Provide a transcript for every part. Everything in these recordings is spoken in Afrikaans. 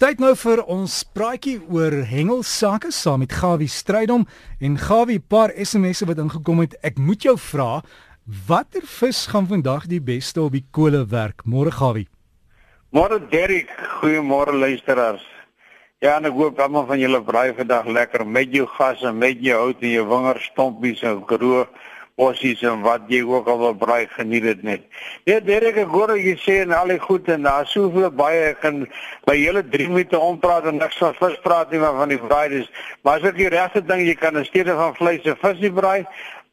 Tyd nou vir ons praatjie oor hengelsake saam met Gawie Strydom en Gawie paar SMS'e wat ingekom het. Ek moet jou vra, watter vis gaan vandag die beste op die kolle werk? Môre Gawie. Môre Derrick, goeiemôre luisteraars. Ja, en ek hoop almal van julle braai vandag lekker met jou gas en met jou hout en jou wingerd stompies en kroeg bossies en wat jy ook al wil braai geniet dit net. Ja, Derek, ek hoor jy sê en al die goed en daar soveel baie ek kan by hele 3 minute ompraat en niks van vis praat nie maar van die braai dis. Maar as ek die regte ding jy kan in steede van vleis en vis nie braai.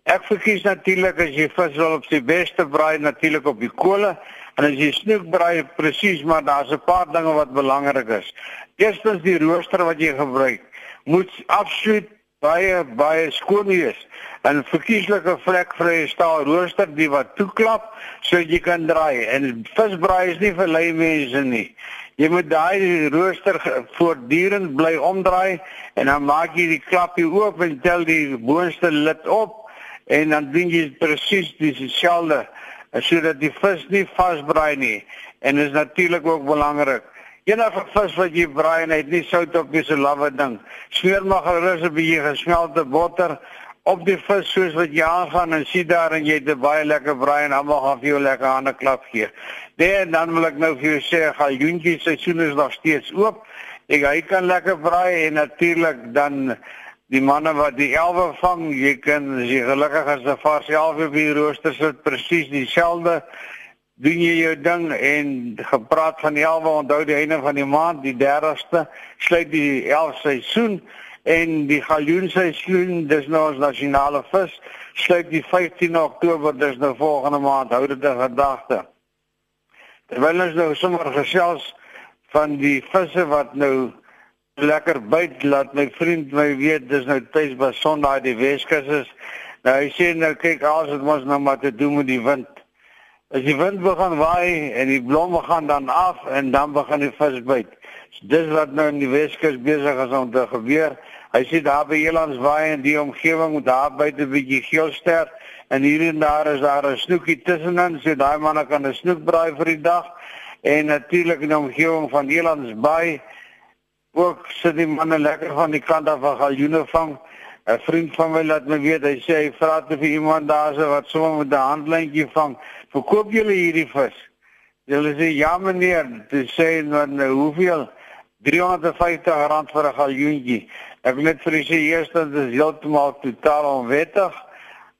Ek verkies natuurlik as jy vis wil op sy beste braai natuurlik op die kolle en as jy snoek braai presies maar daar's 'n paar dinge wat belangrik is. Eerstens die rooster wat jy gebruik moet absoluut baie baie skoon wees. 'n Verkieslike vlekvrye staal rooster die wat toeklap sodat jy kan draai. En visbraai is nie vir lui mense nie. Jy moet daai rooster voortdurend bly omdraai en dan maak jy die klapie oop en tel die boonste lid op en dan doen jy presies dieselfde sodat die vis nie vasbraai nie. En is natuurlik ook belangrik Enige vis wat jy braai en hy het nie sout op nie, so lawwe ding. Smeer maar gerus 'n bietjie gesmelte botter op die vis soos wat jy aangaan en sien daar en jy het 'n baie lekker braai en almal gaan vir jou lekker hande klap gee. Nee, dan wil ek nou vir jou sê, galjoentjie seisoen is nog steeds oop. Ek hy kan lekker braai en natuurlik dan die manne wat die elwe vang, jy kan as jy gelukkig as 'n vars elwe op die rooster sit presies dieselfde doen jy jou ding en gepraat van die 11 onthou die einde van die maand die 30ste sluit die 11 seisoen en die galjoen seisoen dis nou ons nasionale vis sluit die 15 Oktober dis nou volgende maand hou dit in gedagte terwyl ons nou sommer gesels van die visse wat nou lekker byt laat my vriend my weet dis nou tuis by Sondag die Weskus is nou hy sê nou kyk alles het mos nou maar te doen met die wind As die wind begin waai en die blomme gaan dan af en dan begin die vis byt. So dis wat nou in die Weskus besig is om te gebeur. Hy sê daar by Elands waai en die omgewing daar buite 'n bietjie geelster en hier en daar is daar 'n snoekie tussenin, so daai manne kan 'n snoek braai vir die dag. En natuurlik in die omgewing van Elands baai ook sit die manne lekker van die kant af van galjoene vang. 'n Vriend van my laat my weet, hy sê hy vra te vir iemand daarse wat sommer met 'n handlyntjie vang verkoop julle hierdie vis? Hulle sê ja meneer, dit sê dan nou hoeveel 350 rand vir 'n galjoentjie. Ek wil net vir u sê eerstens is heeltemal totaal onwettig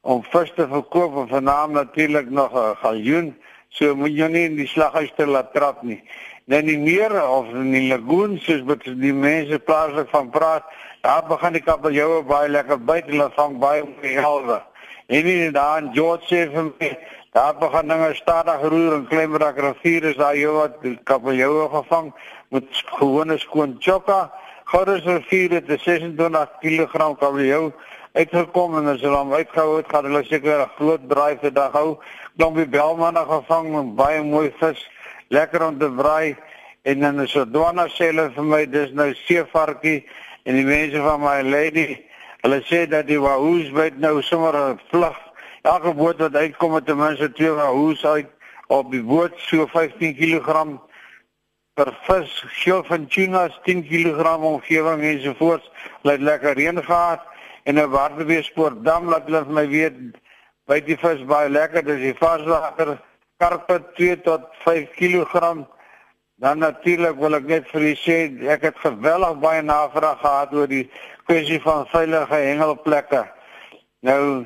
om vis te verkoop en vernaam natuurlik nog 'n galjoen. So moet jy nie in die slaghuis te laat trap nie. Dan nie meer of in die lagoon soos wat die mense plaaslik van praat. Daar begin die kabeljoue baie lekker byt en hulle vang baie mooi helwe. En nie daar in George sê vir my Daar begin dinge stadig roer en Klemrak rivier is daar jou wat kabeljou gevang met gewone skoon chokka. Gouders rivier het 26 kg kabeljou uitgekom en as hulle hom uitgehou het, gaan hulle seker 'n groot braai vir dag hou. Klompie belmanne gevang met baie mooi vis, lekker om te braai. En dan is dit dwana selle vir my, dis nou seevarkie en die mense van my lady, hulle sê dat die wahoos byt nou sommer 'n vlug elke boot wat uitkom met ten minste twee hoes uit op die boot so 15 kg per vis, geel van tunas 10 kg omgewing ensovoorts. Laat lekker reën gehad en 'n waterweespoort dam laat hulle vir my weet by die vis baie lekker, dis die varswater karpe 2 tot 5 kg. Dan natuurlik wil ek net vir u sê ek het geweldig baie navraag gehad oor die kwessie van veilige hengelplekke. Nou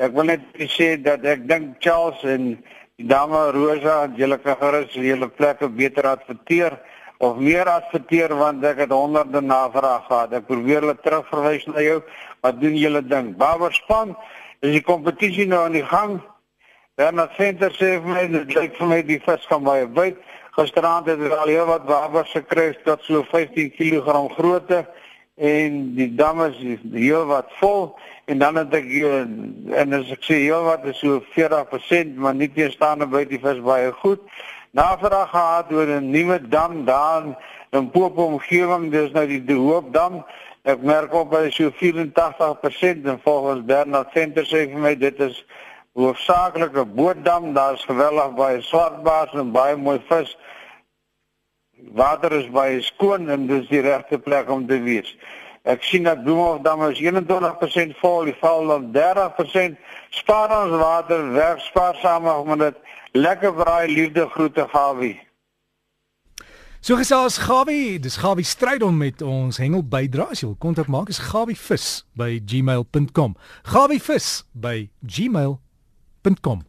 Ek wil net sê dat ek dink Charles en die dame Rosa, julle kan gerus julle plekke beter adverteer of meer adverteer want ek het honderde navraag gehad. Ek probeer hulle terugverwys na jou. Wat doen julle ding? Baberspan, is die kompetisie nou aan die gang? Bernard Center sê vir my dit lyk vir my die vis gaan baie byt. Gisteraand het hulle al heel wat babers gekry tot so 15 kg grootte en die damme is heel wat vol en dan het ek en as ek sê heel wat is so 40% maar nie teestaande by die vis baie goed. Navraag gehad oor 'n nuwe dam daar in Popo omgewing, dis nou die De Hoop dam. Ek merk op by so 84% en volgens Bernard Center sê vir my dit is hoofsaaklik 'n bootdam, daar's geweldig baie swartbaars en baie mooi vis Water is baie skoon en dis die regte plek om te wees. Ek sien dat Bloemhofdam is 21% vol, die val dan 30%. Spaar ons water, werk spaarsamig met dit. Lekker braai liefde groete Gawie. So gesels Gawie, dis Gawie stryd om met ons hengel bydra. As jy wil kontak maak is gawievis by gmail.com. gawievis by gmail.com